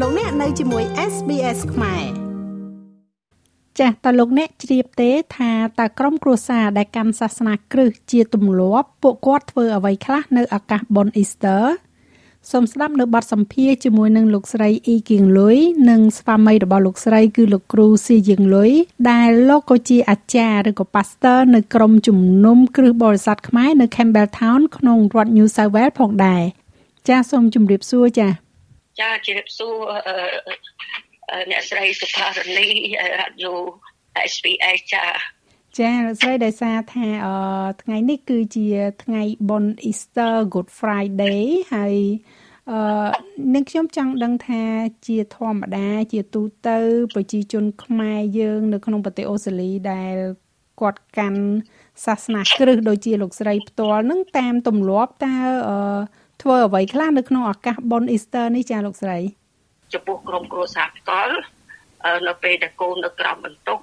លោកអ្នកនៅជាមួយ SBS ខ្មែរចាស់តើលោកអ្នកជ្រាបទេថាតើក្រុមគ្រួសារដែលកាន់សាសនាគ្រិស្តជាទម្លាប់ពួកគាត់ធ្វើអ្វីខ្លះនៅឱកាសបុណ្យអ៊ីស្ទ័រសូមស្ដាប់នៅបទសម្ភាសជាមួយនឹងលោកស្រីអ៊ីគៀងលុយនិងស្វាមីរបស់លោកស្រីគឺលោកគ្រូស៊ីយៀងលុយដែលលោកក៏ជាអាចារ្យឬក៏ Pastor នៅក្រុមជំនុំគ្រឹះបរិស័ទខ្មែរនៅ Campbelltown ក្នុងរដ្ឋ New South Wales ផងដែរចាសសូមជម្រាបសួរចា ចាជម្រាបសួរអ្នកស្រីសុផារនីរ៉ាឌីយ៉ូ SBS ចាចាលោកស្រីដោយសារថាអឺថ្ងៃនេះគឺជាថ្ងៃបុណ្យ Easter Good Friday ហើយអឺនឹងខ្ញុំចង់ដឹងថាជាធម្មតា ជាទូទៅ ប្រជាជនខ្មែរយើង នៅក្នុងប្រទេសអូស្ត្រាលីដែលគាត់កាន់សាសនាគ្រិស្តដូចជាលោកស្រីផ្ទាល់នឹងតាមទម្លាប់តើអឺ ធ្វើអ្វីខ្លះនៅក្នុងឱកាសបុណ្យ Easter នេះចាលោកស្រីចំពោះក្រុមគ្រួសារផ្ទាល់នៅពេលដែលកូននៅក្រោមបន្ទុក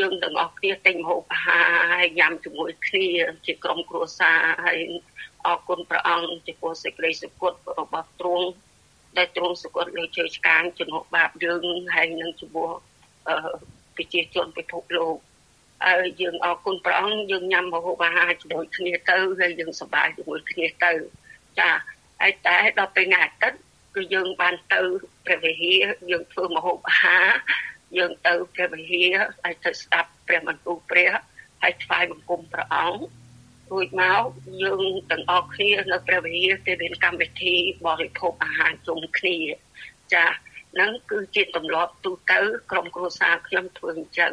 យើងទាំងអស់គ្នាទិញម្ហូបអាហារហើយញ៉ាំជាមួយគ្នាជាក្រុមគ្រួសារហើយអរគុណព្រះអង្គចំពោះសេចក្តីសុគតរបស់ទ្រង់ដែលទ្រង់សុគតលើជើឆ្កាងជំនួសបាបយើងហើយនឹងចំពោះប្រជាជនពិភពលោកហើយយើងអរគុណព្រះអង្គយើងញ៉ាំម្ហូបអាហារជាមួយគ្នាទៅហើយយើងសប្បាយជាមួយគ្នាទៅ ចាហើយតែដល់ពេលថ្ងៃអាទិត្យគឺយើងបានទៅព្រះវិហារយើងធ្វើម្ហូបអាហារយើងទៅព្រះវិហារហើយទៅស្ដាប់ព្រះបន្ទូលព្រះហើយថ្វាយបង្គំព្រះអង្គរួចមកយើងទាំងអស់គ្នានៅព្រះវិហារគេមានកម្មវិធីបរិភោគអាហារជុំគ្នាចាហ្នឹងគឺជាទម្លាប់ទូទៅក្រុមគ្រួសារខ្ញុំធ្វើអញ្ចឹង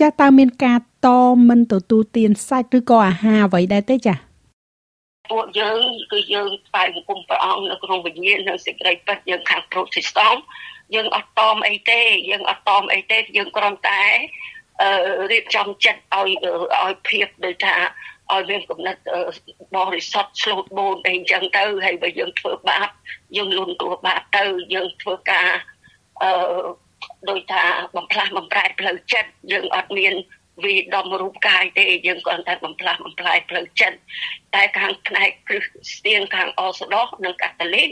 ចាតើមានការតមិនទទួលទានសាច់ឬក៏អាហារអ្វីដែរទេចា ពួកយើងគឺយើងថ្វាយបង្គំព្រះអង្គនៅក្នុងវិញ្ញាណនៅសេចក្តីពិតយើងខាងប្រូតេស្តង់យើងអត់តមអីទេយើងអត់តមអីទេយើងគ្រាន់តែអឺរៀបចំចិត្តឲ្យឲ្យភាពដូចថាឲ្យមានគំនិតបរិសុទ្ធឆ្លូតបូនអីចឹងទៅហើយបើយើងធ្វើបាបយើងលន់ទួបាបទៅយើងធ្វើការអឺដោយថាបំផ្លាស់បំប្រែផ្លូវចិត្តយើងអត់មាន វិដំរូបកាយទេយើងគ្រាន់តែបំផ្លាស់បំផ្លាយផ្លូវចិត្តតែខាងផ្នែកគ្រិស្ទៀនខាងអូសដោសនិងកាតូលិក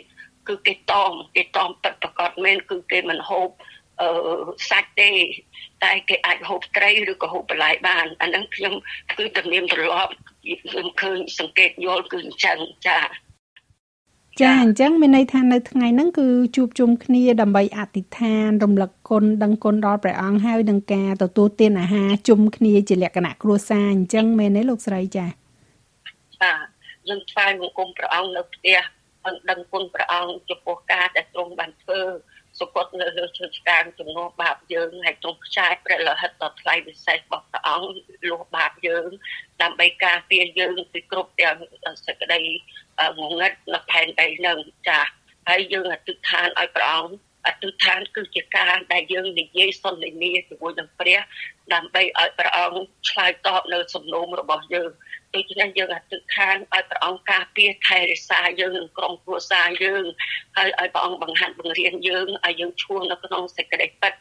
គឺគេតមគេតមពិតប្រកបមែនគឺគេមិនហូបអឺសាច់ទេតែគេអាចហូបត្រីឬក៏ហូបបន្លែបានអាហ្នឹងខ្ញុំគឺទំនៀមទម្លាប់ខ្ញុំឃើញសង្កេតយល់គឺអញ្ចឹងចា ចាអញ្ចឹងមានន័យថានៅថ្ងៃហ្នឹងគឺជួបជុំគ្នាដើម្បីអធិដ្ឋាន រំលឹកគុណដឹងគុណដល់ព្រះអង្គហើយនឹងការទទួលទានអាហារជុំគ្នាជាលក្ខណៈគ្រួសារអញ្ចឹងមែនទេលោកស្រីចាបាទយើងថ្វាយបង្គំព្រះអង្គនៅផ្ទះដឹងគុណព្រះអង្គចំពោះការដែលទ្រង់បានធ្វើ សុគតនៅលើជើងឆ្កាងជំនួសបាបយើងហើយទ្រង់ខ្ចាយព្រះលហិតដ៏ថ្លៃវិសេសរបស់ព្រះអង្គលួសបាបយើង ដើម្បីការពារយើងពីគ្រប់ទាំងសេចក្តីងងឹតនៅផែនដីនឹងចាហើយយើងអធិដ្ឋានឲ្យព្រះអង្គអធិដ្ឋានគឺជាការដែលយើងនិយាយសន្និនាជាមួយនឹងព្រះដើម្បីឲ្យព្រះអង្គឆ្លើយតបនៅសំណូមរបស់យើង ដូច្នេះយើងអធិដ្ឋានឲ្យព្រះអង្គការពារថែរក្សាយើងនិងក្រុមគ្រួសារយើងហើយឲ្យព្រះអង្គបង្ហាត់បង្រៀនយើងឲ្យយើងឈួរនៅក្នុងសេចក្តីពិត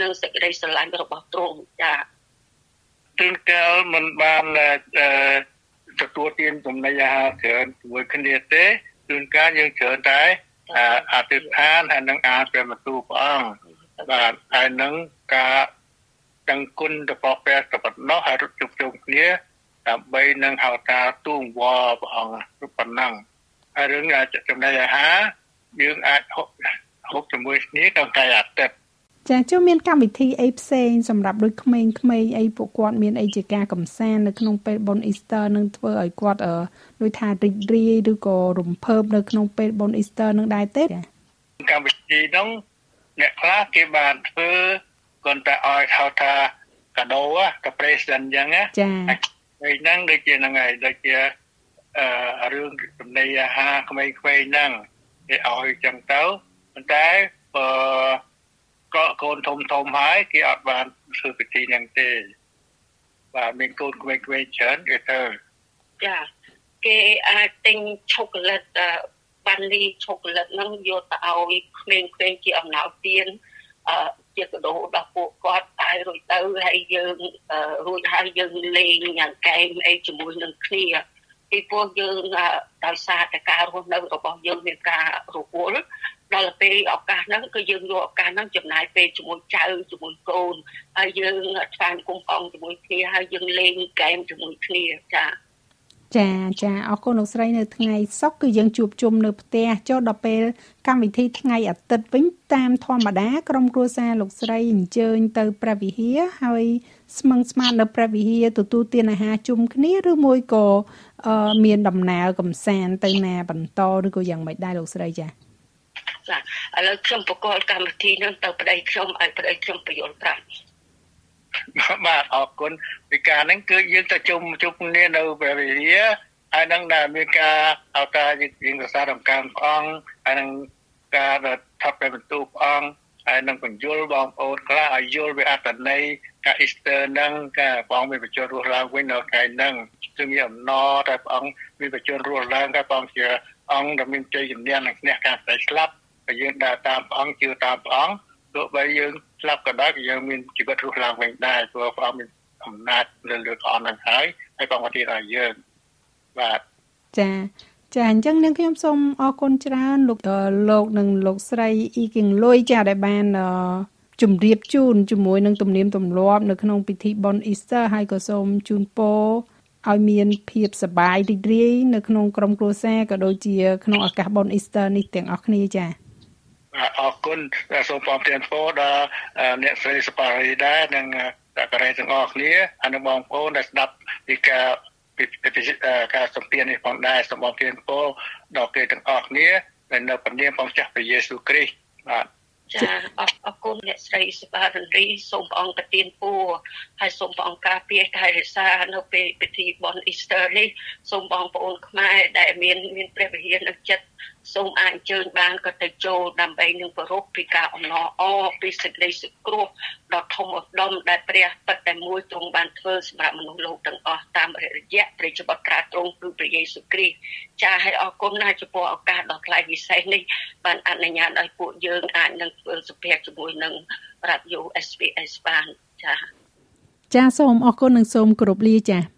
និងសេចក្តីស្រឡាញ់របស់ទ្រង់ចា៎ទូនកាលមិនបានទទួលទានចំណីអាហារច្រើនជាមួយគ្នាទេជួនកាលយើងច្រើនតែអធិដ្ឋានហើយនឹងអានព្រះបន្ទូលព្រះអង្គបាទហើយនឹងការដឹងគុណរបស់ព្រះទៅប៉ុណ្ណោះហើយរត់ជុំជុំគ្នា ដើម្បីនឹងហៅថាទូងវល់ព្រះអង្គប៉ុណ្ណឹងហើយរឿងចំណីអាហារយើងអាចហូបហូបជាមួយគ្នាក្នុងថ្ងៃអាទិត្យចាជួមានកម្មវិធីអីផ្សេងសម្រាប់ដូចក្មេងៗអីពួកគាត់មានអីជាការកំសាន្តនៅក្នុងពេលបុណ្យអ៊ីស្ទ័រនឹងធ្វើឲ្យគាត់ដូចថារីករាយឬក៏រំភើបនៅក្នុងពេលបុណ្យអ៊ីស្ទ័រនឹងដែរទេកម្មវិធីនោះអ្នកខ្លះគេបានធ្វើគាត់តែឲ្យហៅថាកាដូកា present អញ្ចឹងណាចា ហើយហ្នឹងដូចជាហ្នឹងហើយដូចជាអឺរឿងចំណីអាហារក្មេងៗហ្នឹងគេឲ្យអញ្ចឹងទៅប៉ុន្តែបើក៏កូនធំធំហើយគេអត់បានធ្វើពិធីហ្នឹងទេបាទមានកូនក្មេងៗច្រើនគេទៅចាគេអាចទិញឆូកូឡេតបានលីឆូកូឡេតហ្នឹងយកទៅឲ្យក្មេងៗជាអំណោយទានអឺជាកដោដល់ពួកគាត់ តែរួចទៅហើយយើងរួចហើយយើងលេងញ៉ាំកែមអីជាមួយនឹងគ្នាពីព្រោះយើងដោយសារតែការរស់នៅរបស់យើងមានការរវល់ដល់ពេលឱកាសហ្នឹងគឺយើងយកឱកាសហ្នឹងចំណាយពេលជាមួយចៅជាមួយកូនហើយយើងស្វែងគុំផងជាមួយគ្នាហើយយើងលេងហ្គេមជាមួយគ្នាចា៎ ចាចាអរគុណលោកស្រីនៅថ្ងៃសុក្រគឺយើងជួបជុំនៅផ្ទះចុះដល់ពេលកម្មវិធីថ្ងៃអាទិត្យវិញតាមធម្មតាក្រុមគ្រួសារលោកស្រីអញ្ជើញទៅព្រះវិហារហើយស្មឹងស្មាននៅព្រះវិហារទទួលទានអាហារជុំគ្នាឬមួយក៏មានដំណើរកំសាន្តទៅណាបន្តឬក៏យ៉ាងម៉េចដែរលោកស្រីចាចាឥឡូវខ្ញុំបកលកម្មវិធីនឹងទៅប្តីខ្ញុំឲ្យប្តីខ្ញុំបញ្យល់ប្រាប់ បាទអរគុណពីការហ្នឹងគឺយើងទៅជុំជុំគ្នានៅព្រះវិហារហើយនឹងដែលមានការអតាយើងរសារដំកើងព្រះអង្គហើយនឹងការថាប់ព្រះបន្ទូលព្រះអង្គហើយនឹងបញ្យលបងប្អូនខ្លះឲ្យយល់វាអត្តន័យការ Easter ហ្នឹងការព្រះអង្គមានបញ្ចូលរស់ឡើងវិញនៅថ្ងៃហ្នឹងគឺមានអំណរតែព្រះអង្គមានបញ្ចូលរស់ឡើងតែព្រះអង្គជាអង្គដែលមានជ័យជំនះនឹងឈ្នះការស្ដីស្លាប់ហើយយើងដើរតាមព្រះអង្គជឿតាមព្រះអង្គទោះបីយើង ស្លាប់ក៏ដោយក៏យើងមានជីវិតរស់ឡើងវិញដែរព្រោះព្រះអង្គមានអំណាចលើលើអស់នឹងហើយហើយព្រះអង្គទៀតឲ្យយើងបាទចាចាអញ្ចឹងនាងខ្ញុំសូមអរគុណច្រើនលោកលោកនិងលោកស្រីអ៊ីគីងលុយចាដែលបានជម្រាបជូនជាមួយនឹងទំនៀមទម្លាប់នៅក្នុងពិធីបុណ្យ Easter ហើយក៏សូមជូនពរឲ្យមានភាពសប្បាយរីករាយនៅក្នុងក្រុមគ្រួសារក៏ដូចជាក្នុងឱកាសបុណ្យ Easter នេះទាំងអស់គ្នាចា៎ អរគុណសូមបងប្អូនពោដល់អ្នកស្រីសបារីដែរនិងតករ៉េទាំងអស់គ្នាហើយនឹងបងប្អូនដែលស្ដាប់ពីការពីការសម្ភារនេះផងដែរសូមបងប្អូនពោដល់គេទាំងអស់គ្នាដែលនៅព្រះនាមផងចាស់ព្រះយេស៊ូវគ្រីស្ទបាទចាអរអរគុណអ្នកស្រីសបាររីសូមព្រះអង្គប្រទានពរហើយសូមព្រះអង្គការពារថែរក្សានៅពេលពិធីបុណ្យអ៊ីស្ទ័រនេះសូមបងប្អូនខ្មែរដែលមានមានព្រះវិហារនៅចិត្ត សូមអាចអញ្ជើញបានក៏ទៅចូលដើម្បីនឹងប្ររពពីការអំណរអពីសេចក្តីសង្គ្រោះដ៏ធំឧត្តមដែលព្រះពិតតែមួយទ្រង់បានធ្វើសម្រាប់មនុស្សលោកទាំងអស់តាមរយៈព្រះជាបុត្រាទ្រង់គឺព្រះយេស៊ូវគ្រីស្ទចាឲ្យអរគុណណាស់ចំពោះឱកាសដ៏ថ្លៃពិសេសនេះបានអនុញ្ញាតឲ្យពួកយើងអាចនឹងធ្វើសុភ័ក្រជាមួយនឹងរ៉ាឌីយ៉ូ SPS បានចាចាសូមអរគុណនិងសូមគោរពលាចា